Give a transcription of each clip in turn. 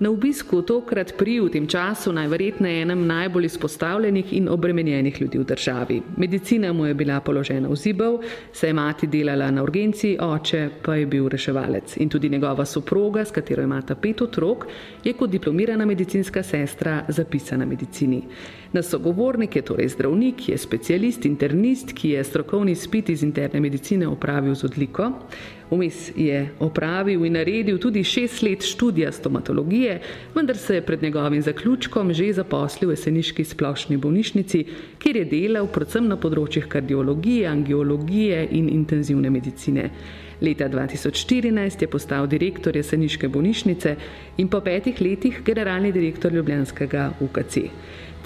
Na obisku tokrat pri v tem času najverjetneje enem najbolj izpostavljenih in obremenjenih ljudi v državi. Medicina mu je bila položena v zibel, se je mati delala na urgenci, oče pa je bil reševalec. In tudi njegova soproga, s katero imata pet otrok, je kot diplomirana medicinska sestra zapisana medicini. Na sogovornik je torej zdravnik, je specialist, internist, ki je strokovni spit iz interne medicine opravil z odliko. Vmes je opravil in naredil tudi šest let študija stomatologije, vendar se je pred njegovim zaključkom že zaposlil v Eseniški splošni bolnišnici, kjer je delal predvsem na področjih kardiologije, angiologije in intenzivne medicine. Leta 2014 je postal direktor Jeseniške bolnišnice in po petih letih generalni direktor Ljubljanskega UKC.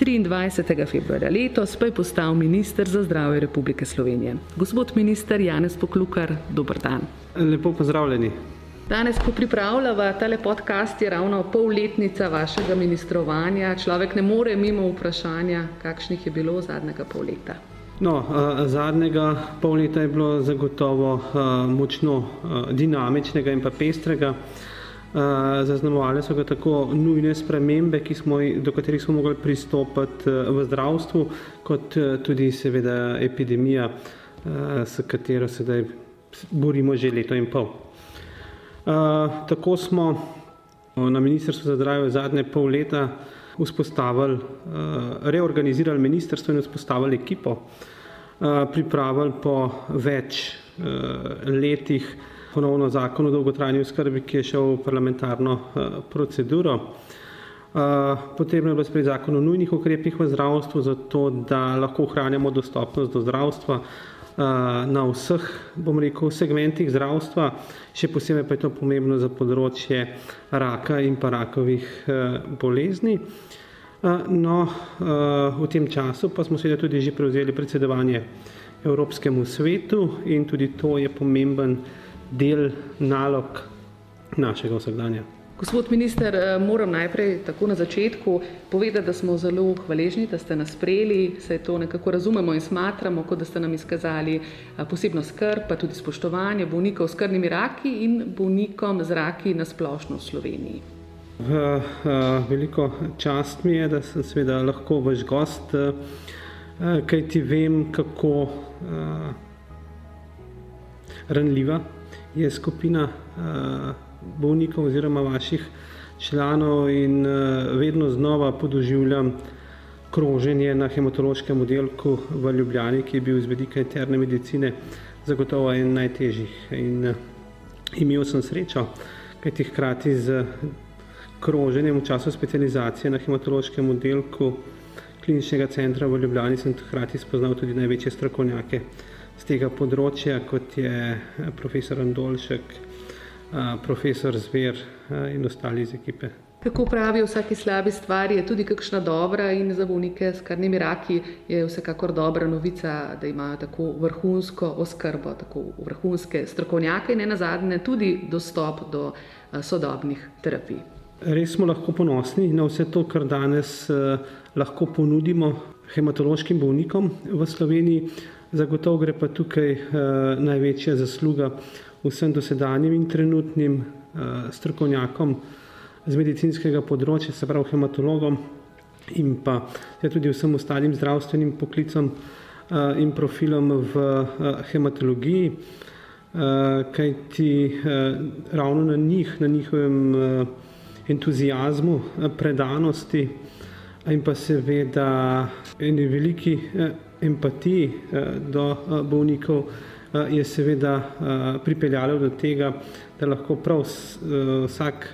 23. februarja letos pa je postal minister za zdravje Republike Slovenije. Gospod minister Janez Poklukar, dober dan. Lepo pozdravljeni. Danes, ko pripravljava tale podcast, je ravno polletnica vašega ministrovanja. Človek ne more mimo vprašanja, kakšnih je bilo zadnjega pol leta. No, zadnjega pol leta je bilo zagotovo močno dinamičnega in pa pestrega. Zaznamovali so ga tako nujne spremembe, smo, do katerih smo mogli pristopiti v zdravstvu, kot tudi seveda epidemija, s katero sedaj borimo že leto in pol. Tako smo na Ministrstvu za zdravje zadnje pol leta vzpostavili, reorganizirali ministrstvo in vzpostavili ekipo, pripravili po več letih ponovno zakon o dolgotrajni oskrbi, ki je šel v parlamentarno proceduro. Potrebno je bilo sprejeti zakon o nujnih ukrepih v zdravstvu, zato da lahko ohranjamo dostopnost do zdravstva na vseh, bom rekel, segmentih zdravstva, še posebej pa je to pomembno za področje raka in pa rakovih bolezni. No, v tem času pa smo seveda tudi že prevzeli predsedovanje Evropskemu svetu in tudi to je pomemben del nalog našega vsakdanja. Gospod minister, moram najprej tako na začetku povedati, da smo zelo hvaležni, da ste nas sprejeli, se to nekako razumemo in smatramo, kot da ste nam izkazali posebno skrb, pa tudi spoštovanje bolnikov s krvnimi raki in bolnikom z raki na splošno v Sloveniji. V, veliko čast mi je, da sem seveda lahko vaš gost, kaj ti vem, kako ranljiva je skupina bolnikov oziroma vaših članov in vedno znova podoživljam kroženje na hematološkem oddelku v Ljubljani, ki je bil z vedika interne medicine zagotovo en najtežjih. In imel sem srečo, kajti hkrati z kroženjem v času specializacije na hematološkem oddelku kliničnega centra v Ljubljani sem hkrati spoznal tudi največje strokovnjake z tega področja, kot je profesor Andolšek, profesor Zver in ostali iz ekipe. Kako pravijo, vsaki slabi stvari je tudi kakšna dobra in za bolnike s krvnimi raki je vsekakor dobra novica, da imajo tako vrhunsko oskrbo, tako vrhunske strokovnjake in ne nazadnje tudi dostop do sodobnih terapij. Res smo lahko ponosni na vse to, kar danes lahko ponudimo hematološkim bolnikom v Sloveniji. Zagotovo gre pa tukaj največja zasluga vsem dosedanjim in trenutnim strokovnjakom z medicinskega področja, se pravi hematologom in pa tudi vsem ostalim zdravstvenim poklicom in profilom v hematologiji, kajti ravno na njih, na njihovem entuziazmu, predanosti in pa seveda eni veliki empatiji do bolnikov je seveda pripeljalo do tega, da lahko prav vsak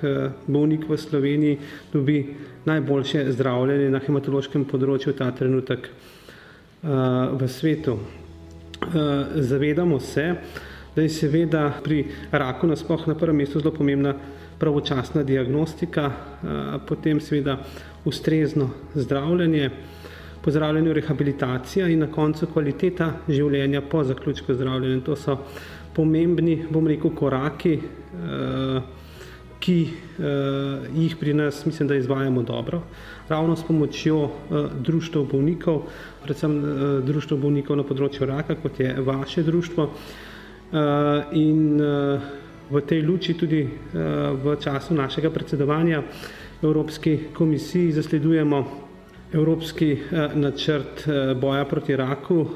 bolnik v Sloveniji dobi najboljše zdravljenje na hematološkem področju ta trenutek v svetu. Zavedamo se, da je seveda pri raku nasploh na prvem mestu zelo pomembna pravočasna diagnostika, potem seveda ustrezno zdravljenje, po zdravljenju rehabilitacija in na koncu kvaliteta življenja po zaključku zdravljenja. To so pomembni, bom rekel, koraki, ki jih pri nas mislim, da izvajamo dobro. Ravno s pomočjo društv bolnikov, predvsem društv bolnikov na področju raka, kot je vaše društvo. In v tej luči tudi v času našega predsedovanja Evropski komisiji zasledujemo Evropski načrt boja proti raku,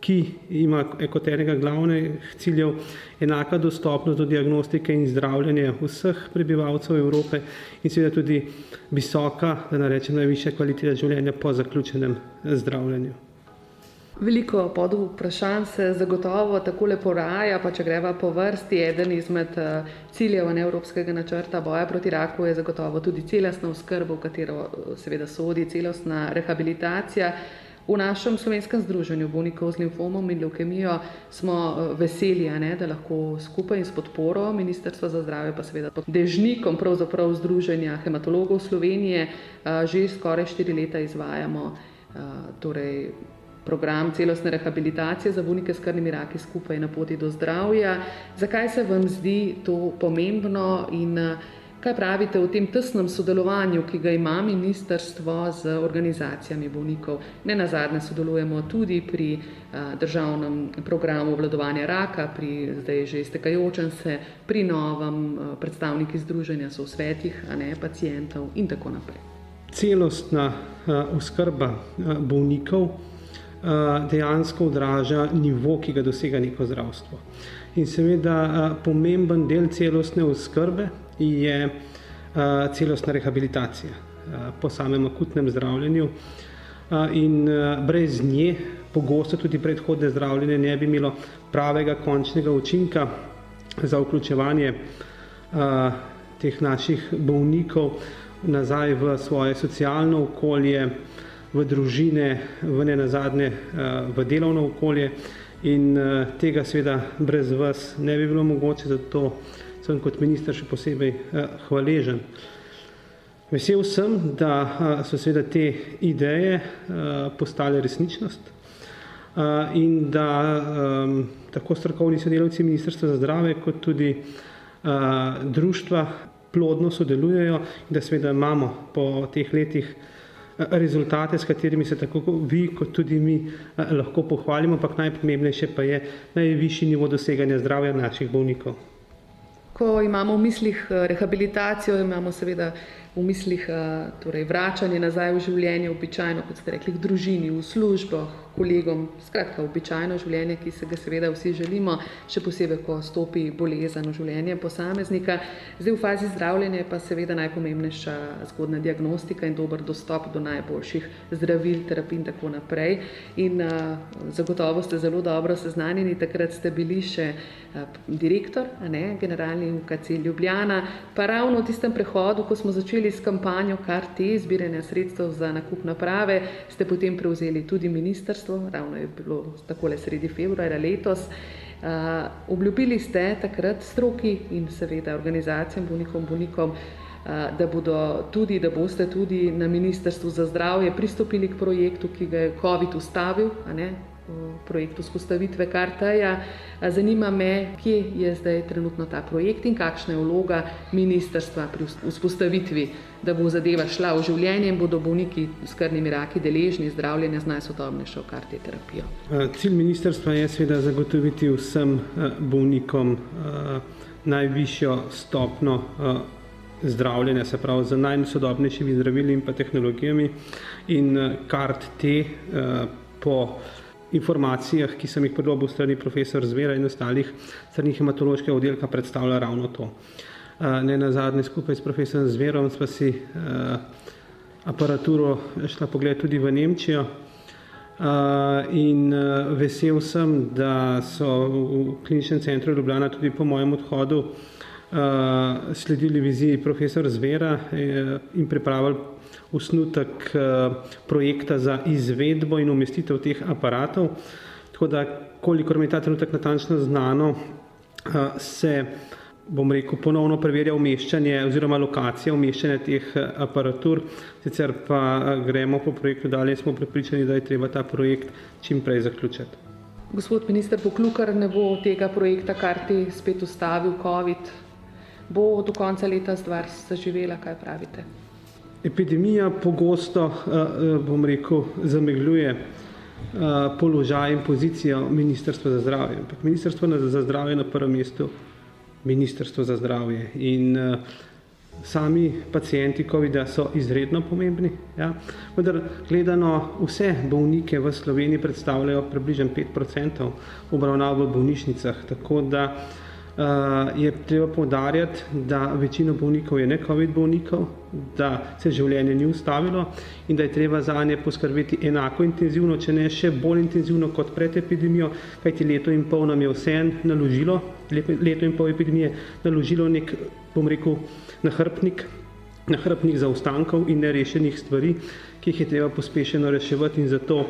ki ima kot enega glavnih ciljev enaka dostopnost do diagnostike in zdravljenja vseh prebivalcev Evrope in seveda tudi visoka, da ne rečem najvišja kvaliteta življenja po zaključenem zdravljenju. Veliko pod vprašanj se zagotovo takole poraja, pa če greva po vrsti, eden izmed ciljev Evropskega načrta boja proti raku je zagotovo tudi celostna oskrba, v katero seveda sodi celostna rehabilitacija. V našem slovenskem združenju bolnikov z limfomom in levkemijo smo veseli, a ne, da lahko skupaj in s podporo Ministrstva za zdravje, pa seveda pod dežnikom Združenja hematologov Slovenije že skoraj štiri leta izvajamo torej program celostne rehabilitacije za bolnike s krvnimi raki skupaj na poti do zdravja. Zakaj se vam zdi to pomembno in kaj pravite o tem tesnem sodelovanju, ki ga ima ministrstvo z organizacijami bolnikov? Ne nazadnje sodelujemo tudi pri državnem programu obvladovanja raka, pri zdaj že iztekajočem se, pri novem predstavniki združenja so v svetih, a ne pacientov in tako naprej. Celostna oskrba bolnikov dejansko odraža nivo, ki ga dosega neko zdravstvo. In seveda pomemben del celostne oskrbe je celostna rehabilitacija po samem akutnem zdravljenju in brez nje pogosto tudi predhodne zdravljenje ne bi imelo pravega končnega učinka za vključevanje teh naših bolnikov nazaj v svoje socialno okolje, v družine, v nenazadnje v delovno okolje in tega seveda brez vas ne bi bilo mogoče, zato sem kot minister še posebej hvaležen. Vesel sem, da so seveda te ideje postale resničnost in da tako strokovni sodelavci Ministrstva za zdravje kot tudi društva plodno sodelujejo in da seveda imamo po teh letih rezultate, s katerimi se tako vi kot tudi mi lahko pohvalimo, ampak najpomembnejše pa je najvišji nivo doseganja zdravja naših bolnikov. Ko imamo v mislih rehabilitacijo, imamo seveda v mislih torej vračanje nazaj v življenje, običajno, kot ste rekli, k družini, v službo, kolegom, skratka običajno življenje, ki se ga seveda vsi želimo, še posebej, ko stopi bolezen v življenje posameznika. Zdaj v fazi zdravljenja pa seveda najpomembnejša zgodnja diagnostika in dober dostop do najboljših zdravil, terapij in tako naprej. In zagotovo ste zelo dobro seznanjeni, takrat ste bili še direktor, a ne, generalni UKC Ljubljana, pa ravno v tistem prehodu, ko smo začeli s kampanjo Kar-T, zbiranja sredstev za nakup naprave, ste potem prevzeli tudi ministrstvo, ravno je bilo takole sredi februarja letos. Obljubili ste takrat stroki in seveda organizacijam, bolnikom, bolnikom, da bodo tudi, da boste tudi na Ministrstvu za zdravje pristopili k projektu, ki ga je covid ustavil, a ne, projektu vzpostavitve Kar-T-ja. Zanima me, kje je zdaj trenutno ta projekt in kakšna je vloga ministrstva pri vzpostavitvi, da bo zadeva šla v življenje in bodo bolniki s krvnimi raki deležni zdravljenja z najsodobnejšo Kar-T terapijo. Cilj ministrstva je seveda zagotoviti vsem bolnikom najvišjo stopnjo zdravljenja, se pravi z najsodobnejšimi zdravili in pa tehnologijami in Kar-T po informacijah, ki sem jih pridobil strani profesor Zvera in ostalih strani hematološkega oddelka, predstavlja ravno to. Nenazadnje skupaj s profesorjem Zverom sva si aparaturo šla pogledat tudi v Nemčijo in vesel sem, da so v Kliničnem centru Ljubljana tudi po mojem odhodu sledili viziji profesor Zvera in pripravili usnutek projekta za izvedbo in umestitev teh aparatov. Tako da, kolikor mi je ta trenutek natančno znano, se bom rekel, ponovno preverja umeščanje oziroma lokacija umeščanja teh aparatur, sicer pa gremo po projektu dalje in smo pripričani, da je treba ta projekt čim prej zaključiti. Gospod minister Poklukar, ne bo tega projekta karti spet ustavil COVID, bo do konca leta stvar zaživela, kaj pravite? Epidemija pogosto, bom rekel, zamegljuje položaj in pozicijo Ministrstva za zdravje. Ampak Ministrstvo za zdravje je na prvem mestu Ministrstvo za zdravje in sami pacijenti COVID-a so izredno pomembni, ja. vendar gledano vse bolnike v Sloveniji predstavljajo približno 5% obravnav v bolnišnicah, tako da je treba poudarjati, da večina bolnikov je ne COVID bolnikov, da se življenje ni ustavilo in da je treba zanje poskrbeti enako intenzivno, če ne še bolj intenzivno kot pred epidemijo, kajti leto in pol nam je vse naložilo, leto in pol epidemije naložilo nek, bom rekel, nahrbnik, nahrbnik zaostankov in nerešenih stvari, ki jih je treba pospešeno reševati in zato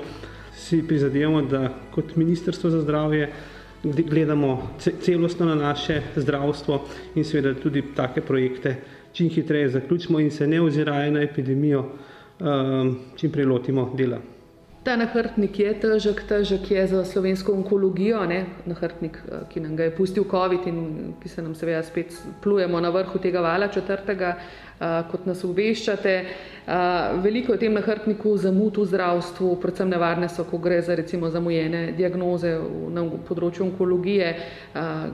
si prizadevamo, da kot Ministrstvo za zdravje gledamo celostno na naše zdravstvo in seveda tudi take projekte čim hitreje zaključimo in se ne oziraje na epidemijo, čim prej lotimo dela. Ta nahrbtnik je težek, težek je za slovensko onkologijo, ne? nahrbtnik, ki nam ga je pustil COVID in ki se nam seveda spet plujemo na vrhu tega vala četrtega, kot nas obveščate. Veliko je tem nahrbtniku zamud v zdravstvu, predvsem nevarne so, ko gre za recimo zamujene diagnoze na področju onkologije,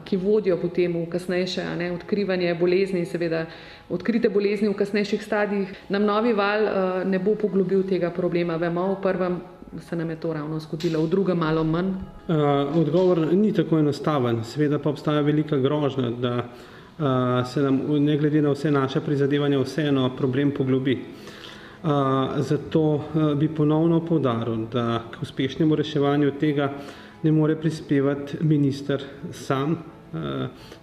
ki vodijo potem v kasnejše ne, odkrivanje bolezni, seveda odkrite bolezni v kasnejših stadijih. Nam novi val ne bo poglobil tega problema, vemo v prvem se nam je to ravno zgodilo, v drugem malo manj? Odgovor ni tako enostaven, seveda pa obstaja velika grožnja, da se nam ne glede na vse naše prizadevanja vseeno problem poglobi. Zato bi ponovno poudaril, da k uspešnemu reševanju tega ne more prispevati minister sam,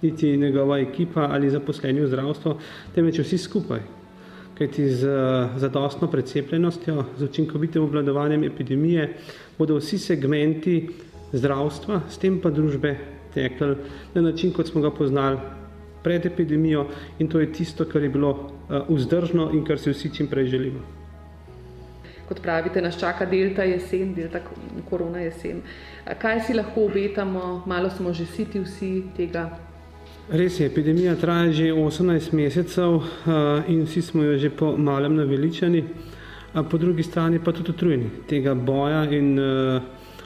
niti njegova ekipa ali zaposleni v zdravstvu, temveč vsi skupaj. Kajti z zadostno precepljenostjo, z učinkovitim obvladovanjem epidemije bodo vsi segmenti zdravstva, s tem pa družbe tekli na način, kot smo ga poznali pred epidemijo in to je tisto, kar je bilo vzdržno in kar si vsi čim prej želimo. Kot pravite, nas čaka delta jesen, delta korona jesen. Kaj si lahko obetamo, malo smo že siti vsi tega? Res je, epidemija traja že 18 mesecev in vsi smo jo že po malem naveličani, po drugi strani pa tudi utrujeni tega boja in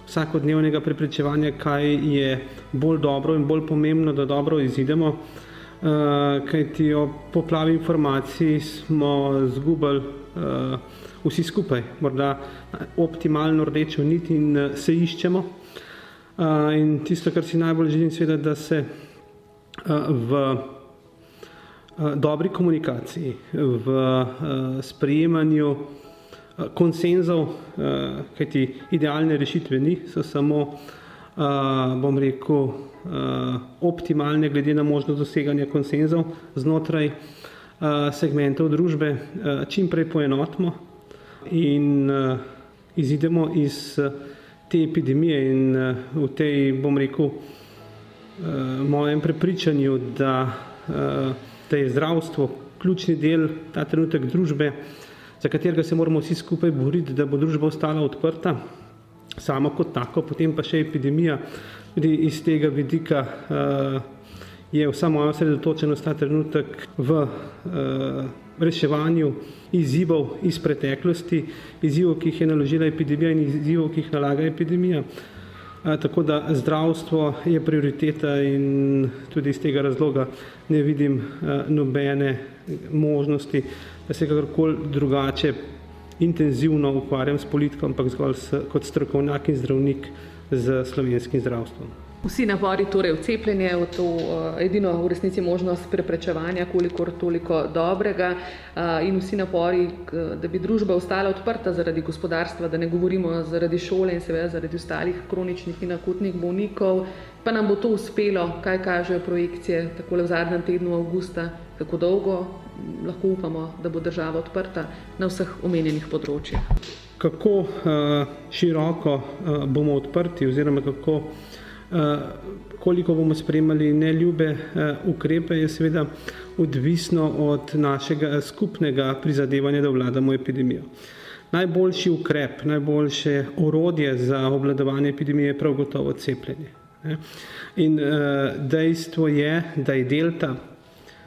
vsakodnevnega preprečevanja, kaj je bolj dobro in bolj pomembno, da dobro izidemo. Kajti ob poplavi informacij smo zgubili vsi skupaj, morda optimalno rdečo nit in se iščemo. In tisto, kar si najbolj želim, seveda, da se v dobri komunikaciji, v sprejemanju konsenzov, kajti idealne rešitve ni, so samo, bom rekel, optimalne glede na možnost doseganja konsenzov znotraj segmentov družbe, čim prej poenotimo in izidemo iz te epidemije in v tej, bom rekel, mojem prepričanju, da, da je zdravstvo ključni del ta trenutek družbe, za katerega se moramo vsi skupaj boriti, da bo družba ostala odprta, samo kot tako, potem pa še epidemija, tudi iz tega vidika je vsa moja osredotočenost ta trenutek v reševanju izzivov iz preteklosti, izzivov, ki jih je naložila epidemija in izzivov, ki jih nalaga epidemija. Tako da zdravstvo je prioriteta in tudi iz tega razloga ne vidim nobene možnosti, da se kakorkoli drugače intenzivno ukvarjam s politiko, ampak zgolj kot strokovnjak in zdravnik s slovenskim zdravstvom. Vsi napori torej v cepljenje, v to uh, edino v resnici možnost preprečevanja, kolikor toliko dobrega uh, in vsi napori, k, da bi družba ostala odprta zaradi gospodarstva, da ne govorimo zaradi šole in seveda zaradi ostalih kroničnih in akutnih bolnikov, pa nam bo to uspelo, kaj kažejo projekcije tako v zadnjem tednu avgusta, kako dolgo lahko upamo, da bo država odprta na vseh omenjenih področjih. Kako uh, široko uh, bomo odprti oziroma kako Eh, koliko bomo spremljali neljube eh, ukrepe, je seveda odvisno od našega skupnega prizadevanja, da vladamo epidemijo. Najboljši ukrep, najboljše orodje za obvladovanje epidemije je prav gotovo cepljenje. In eh, dejstvo je, da je delta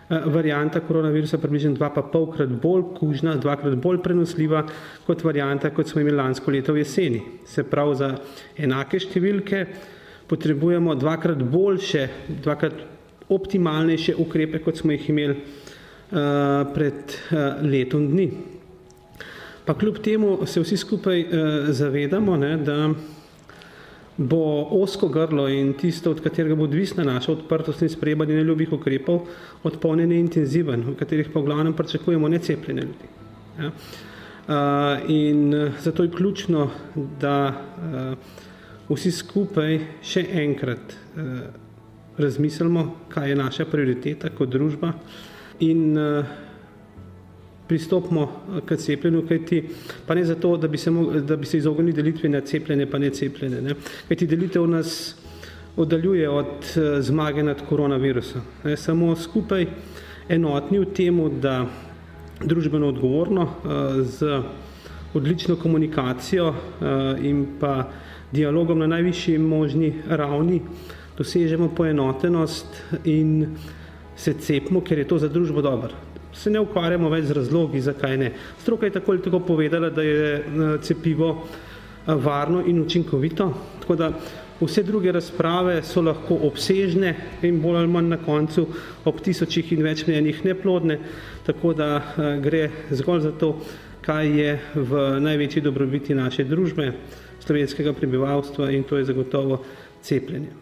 varianta koronavirusa približno dva pa polkrat bolj kužna, dvakrat bolj prenosljiva kot varianta, kot smo imeli lansko leto v jeseni. Se pravi za enake številke, potrebujemo dvakrat boljše, dvakrat optimalnejše ukrepe, kot smo jih imeli uh, pred uh, letom dni. Pa kljub temu se vsi skupaj uh, zavedamo, ne, da bo osko grlo in tisto, od katerega bo odvisna naša odprtost in sprejemanje neljubih ukrepov, odpolnjen in intenziven, v katerih pa v glavnem pričakujemo necepljene ljudi. Ja. In zato je ključno, da vsi skupaj še enkrat eh, razmislimo, kaj je naša prioriteta kot družba in eh, pristopimo eh, k cepljenju, kajti pa ne zato, da bi se, da bi se izognili delitvi na cepljene pa ne cepljene, ne? kajti delitev nas oddaljuje od eh, zmage nad koronavirusom. Ne? Samo skupaj enotni v temu, da družbeno odgovorno eh, z odlično komunikacijo eh, in pa dialogom na najvišji možni ravni dosežemo poenotenost in se cepimo, ker je to za družbo dobro. Se ne ukvarjamo več z razlogi, zakaj ne. Stroka je tako ali tako povedala, da je eh, cepivo eh, varno in učinkovito, tako da vse druge razprave so lahko obsežne in bolj ali manj na koncu ob tisočih in več mnenjih neplodne, tako da gre zgolj za to, kaj je v največji dobrobiti naše družbe slovenskega prebivalstva in to je zagotovo cepljenje.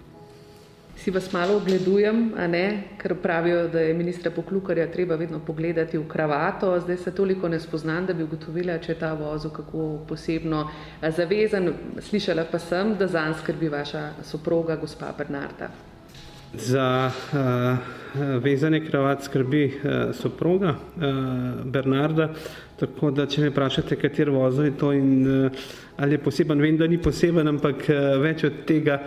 Si vas malo ogledujem, a ne, ker pravijo, da je ministra Poklukarja treba vedno pogledati v kravato, zdaj se toliko ne spoznam, da bi ugotovila, če je ta vozil kako posebno zavezan. Slišala pa sem, da zanj skrbi vaša soproga, gospa Bernarda. Za uh, vezanje kravat skrbi uh, soproga uh, Bernarda, tako da če me vprašate, kater vozil je to in uh, ali je poseben, vem, da ni poseben, ampak uh, več od tega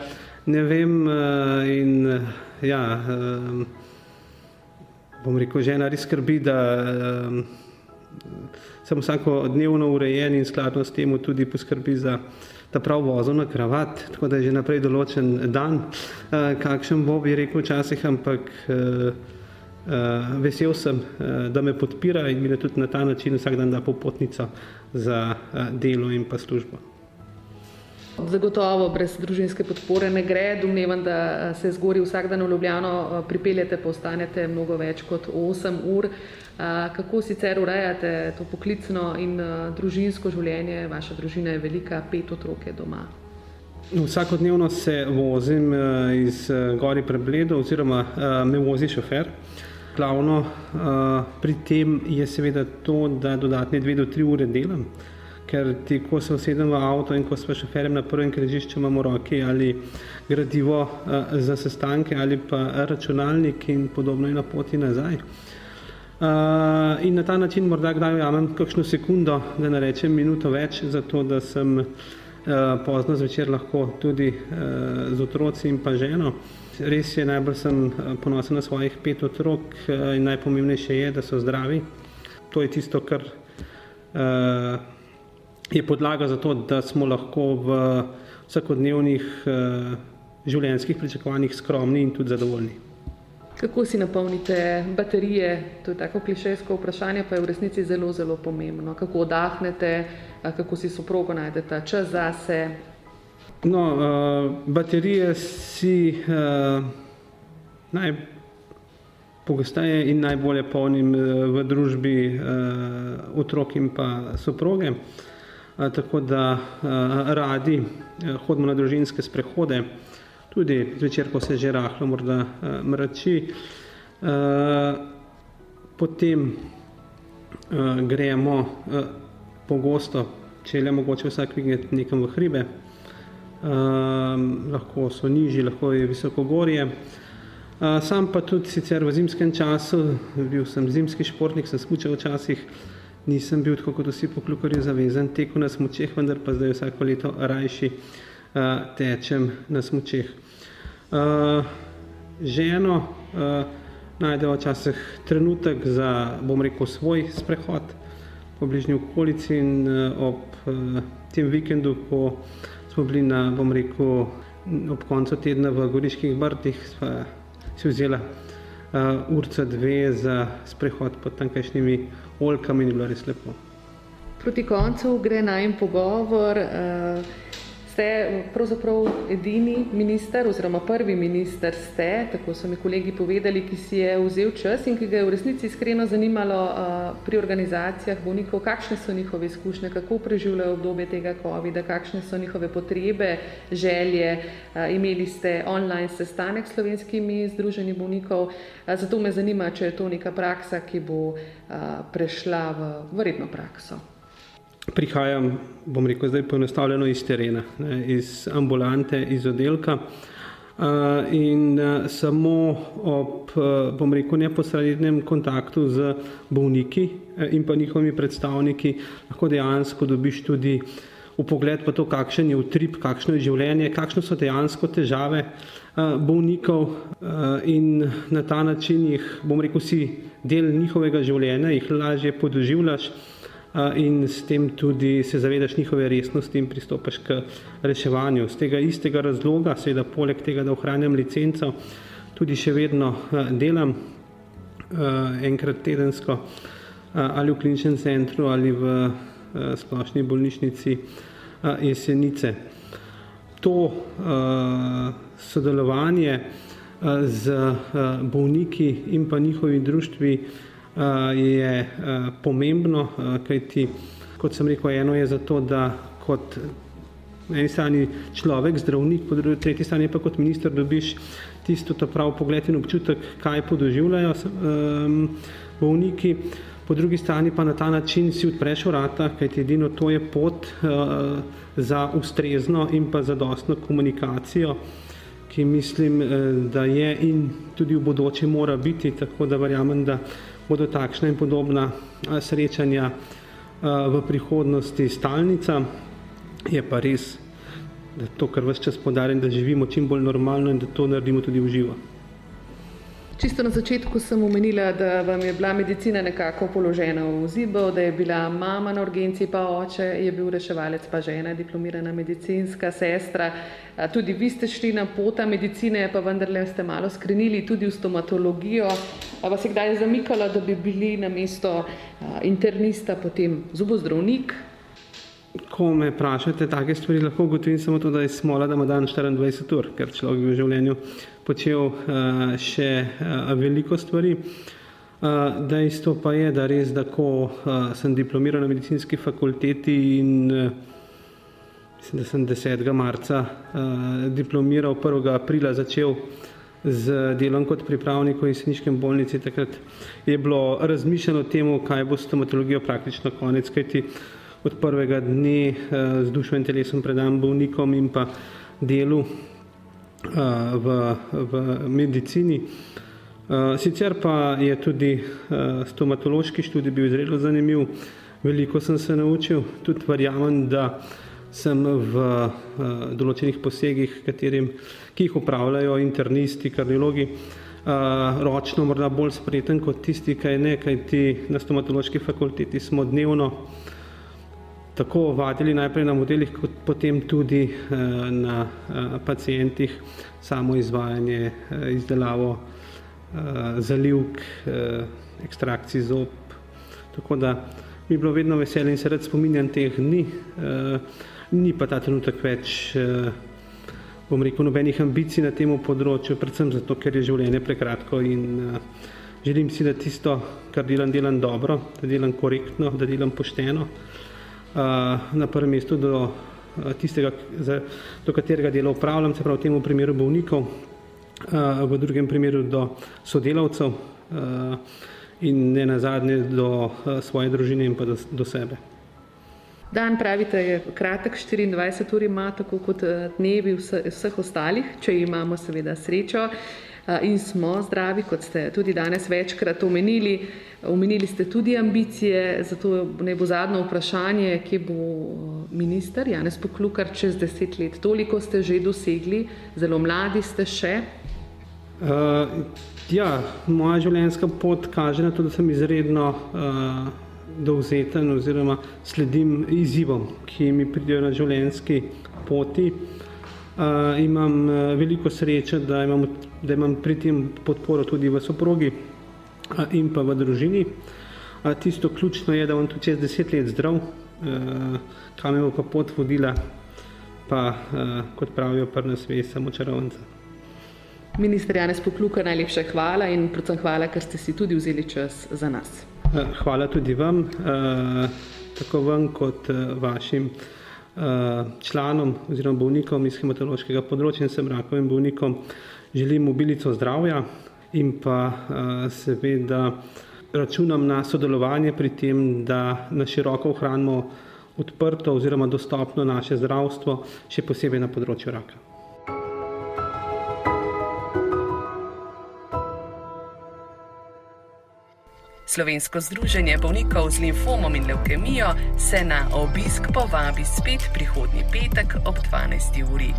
ne vem uh, in uh, ja, uh, bom rekel, žena res skrbi, da uh, sem vsako dnevno urejen in skladno s temu tudi poskrbi za ta prav vozil na kravat, tako da je že naprej določen dan, uh, kakšen bo, bi rekel včasih, ampak uh, Uh, vesel sem, uh, da me podpira in mi tudi na ta način vsak dan da popotnico za uh, delo in pa službo. Zagotovo brez družinske podpore ne gre. Domnevam, da se zgori vsak dan v Ljubljano, pripeljete pa ostanete mnogo več kot 8 ur. Kako sicer urejate to poklicno in družinsko življenje? Vaša družina je velika, pet otroke doma. Vsakodnevno se vozim iz Gori Prebledo oziroma me vozi šofer. Glavno pri tem je seveda to, da dodatne dve do tri ure delam, ker ti, ko se usedem v avto in ko s šoferjem na prvem križišču imamo roke ali gradivo za sestanke ali pa računalnik in podobno in na poti nazaj. In na ta način morda kdaj ujamem kakšno sekundo, da ne rečem minuto več, zato da sem pozno zvečer lahko tudi z otroci in pa ženo res je, najbolj sem ponosen na svojih pet otrok eh, in najpomembnejše je, da so zdravi. To je tisto, kar uh, je podlaga za to, da smo lahko v vsakodnevnih uh, življenjskih pričakovanjih skromni in tudi zadovoljni. Kako si napolnite baterije? To je tako klišejsko vprašanje, pa je v resnici zelo, zelo pomembno. Kako odahnete, kako si soprogo najdete čas zase, No, uh, baterije si uh, najpogosteje in najbolje polnim uh, v družbi uh, otrok in pa soproge, uh, tako da uh, radi uh, hodimo na družinske sprehode, tudi zvečer, ko se že rahlo morda mrači. Potem gremo pogosto, če le mogoče vsak vikend nekam v hribe, lahko so nižji, lahko je visokogorje. Sam pa tudi sicer v zimskem času, bil sem zimski športnik, sem smučal včasih, nisem bil tako kot vsi poklukarji zavezan teku na smučeh, vendar pa zdaj vsako leto rajši tečem na smučeh. Ženo najdemo včasih trenutek za, bom rekel, svoj sprehod po bližnji okolici in ob tem vikendu, ko smo bili na, bom rekel, ob koncu tedna v Goriških brdih, si vzela uh, urca dve za sprehod pod tamkajšnjimi oljkami in je bilo res lepo. Proti koncu gre najem pogovor. Uh, ste pravzaprav edini minister oziroma prvi minister ste, tako so mi kolegi povedali, ki si je vzel čas in ki ga je v resnici iskreno zanimalo uh, pri organizacijah bolnikov, kakšne so njihove izkušnje, kako preživljajo obdobje tega COVID-a, kakšne so njihove potrebe, želje. Uh, imeli ste online sestanek s slovenskimi združenji bolnikov, uh, zato me zanima, če je to neka praksa, ki bo uh, prešla v verjetno prakso prihajam, bom rekel, zdaj poenostavljeno iz terena, ne, iz ambulante, iz oddelka. Uh, in uh, samo ob, uh, bom rekel, neposrednem kontaktu z bolniki uh, in pa njihovimi predstavniki lahko dejansko dobiš tudi upogled v to, kakšen je utrip, kakšno je življenje, kakšne so dejansko težave uh, bolnikov uh, in na ta način jih, bom rekel, si del njihovega življenja, jih lažje podoživljaš in s tem tudi se zavedaš njihove resnosti in pristopaš k reševanju. Z tega istega razloga, seveda poleg tega, da ohranjam licenco, tudi še vedno delam enkrat tedensko ali v kliničnem centru ali v splošni bolnišnici Jesenice. To sodelovanje z bolniki in pa njihovi društvi je pomembno, kajti, kot sem rekel, eno je zato, da kot na eni strani človek, zdravnik, po drugi tretji strani pa kot minister dobiš tisto ta prav pogled in občutek, kaj podoživljajo um, bolniki, po drugi strani pa na ta način si odpreš vrata, kajti edino to je pot uh, za ustrezno in pa zadostno komunikacijo, ki mislim, da je in tudi v bodoče mora biti, tako da verjamem, da bodo takšna in podobna srečanja v prihodnosti stalnica. Je pa res, da to, kar vse čas podarim, da živimo čim bolj normalno in da to naredimo tudi v živo. Čisto na začetku sem omenila, da vam je bila medicina nekako položena v zibel, da je bila mama na urgenci, pa oče je bil reševalec, pa žena, diplomirana medicinska sestra. Tudi vi ste šli na pota medicine, pa vendarle ste malo skrenili tudi v stomatologijo. A vas je kdaj zamikalo, da bi bili na mesto internista potem zubozdravnik? Ko me vprašate take stvari, lahko ugotovim samo to, da je smola, da ima dan 24 ur, ker človek v življenju počel uh, še uh, veliko stvari. Uh, dejstvo pa je, da res, da ko uh, sem diplomiral na medicinski fakulteti in uh, mislim, da sem 10. marca uh, diplomiral, 1. aprila začel z delom kot pripravnik v jeseniškem bolnici, takrat je bilo razmišljeno o tem, kaj bo stomatologijo praktično konec, kajti od prvega dne uh, z dušo in telesom predam bolnikom in pa delu v, v medicini. Sicer pa je tudi stomatološki študij bil zelo zanimiv, veliko sem se naučil, tudi verjamem, da sem v določenih posegih, katerim, ki jih upravljajo internisti, kardiologi, ročno morda bolj spreten kot tisti, kaj ne, kaj ti na stomatološki fakulteti smo dnevno tako vadili najprej na modelih, kot potem tudi eh, na eh, pacijentih samo izvajanje, eh, izdelavo zalivk, ekstrakcij zob. Tako da mi bilo vedno veselje in se rad spominjam teh dni. Ni pa ta trenutek več, bom rekel, nobenih ambicij na tem področju, predvsem zato, ker je življenje prekratko in želim si, da tisto, kar delam, delam dobro, da delam korektno, da delam pošteno na prvem mestu do tistega, do katerega dela upravljam, se pravi v tem primeru bolnikov, v drugem primeru do sodelavcev in ne nazadnje do svoje družine in pa do, do sebe. Dan pravite, je kratek, 24 ur ima, tako kot dnevi vseh ostalih, če imamo seveda srečo in smo zdravi, kot ste tudi danes večkrat omenili. Omenili ste tudi ambicije, zato ne bo zadnje vprašanje, kje bo minister Janez Poklukar čez deset let. Toliko ste že dosegli, zelo mladi ste še. Uh, ja, moja življenjska pot kaže na to, da sem izredno uh, dovzeten oziroma sledim izzivom, ki mi pridejo na življenjski poti. Uh, imam uh, veliko sreče, da imam, da imam pri tem podporo tudi v soprogi in pa v družini. Tisto ključno je, da bom tudi čez deset let zdrav, uh, kam me bo pa pot vodila, pa uh, kot pravijo prna sve, samo čarovnica. Ministr Janez Pokluka, najlepša hvala in predvsem hvala, ker ste si tudi vzeli čas za nas. Eh, hvala tudi vam, tako vam kot vašim članom oziroma bolnikom iz hematološkega področja in sem rakovim bolnikom želim mobilico zdravja in pa seveda računam na sodelovanje pri tem, da na široko ohranimo odprto oziroma dostopno naše zdravstvo, še posebej na področju raka. Slovensko združenje bolnikov z limfomom in leukemijo se na obisk povabi spet prihodnji petek ob 12. uri.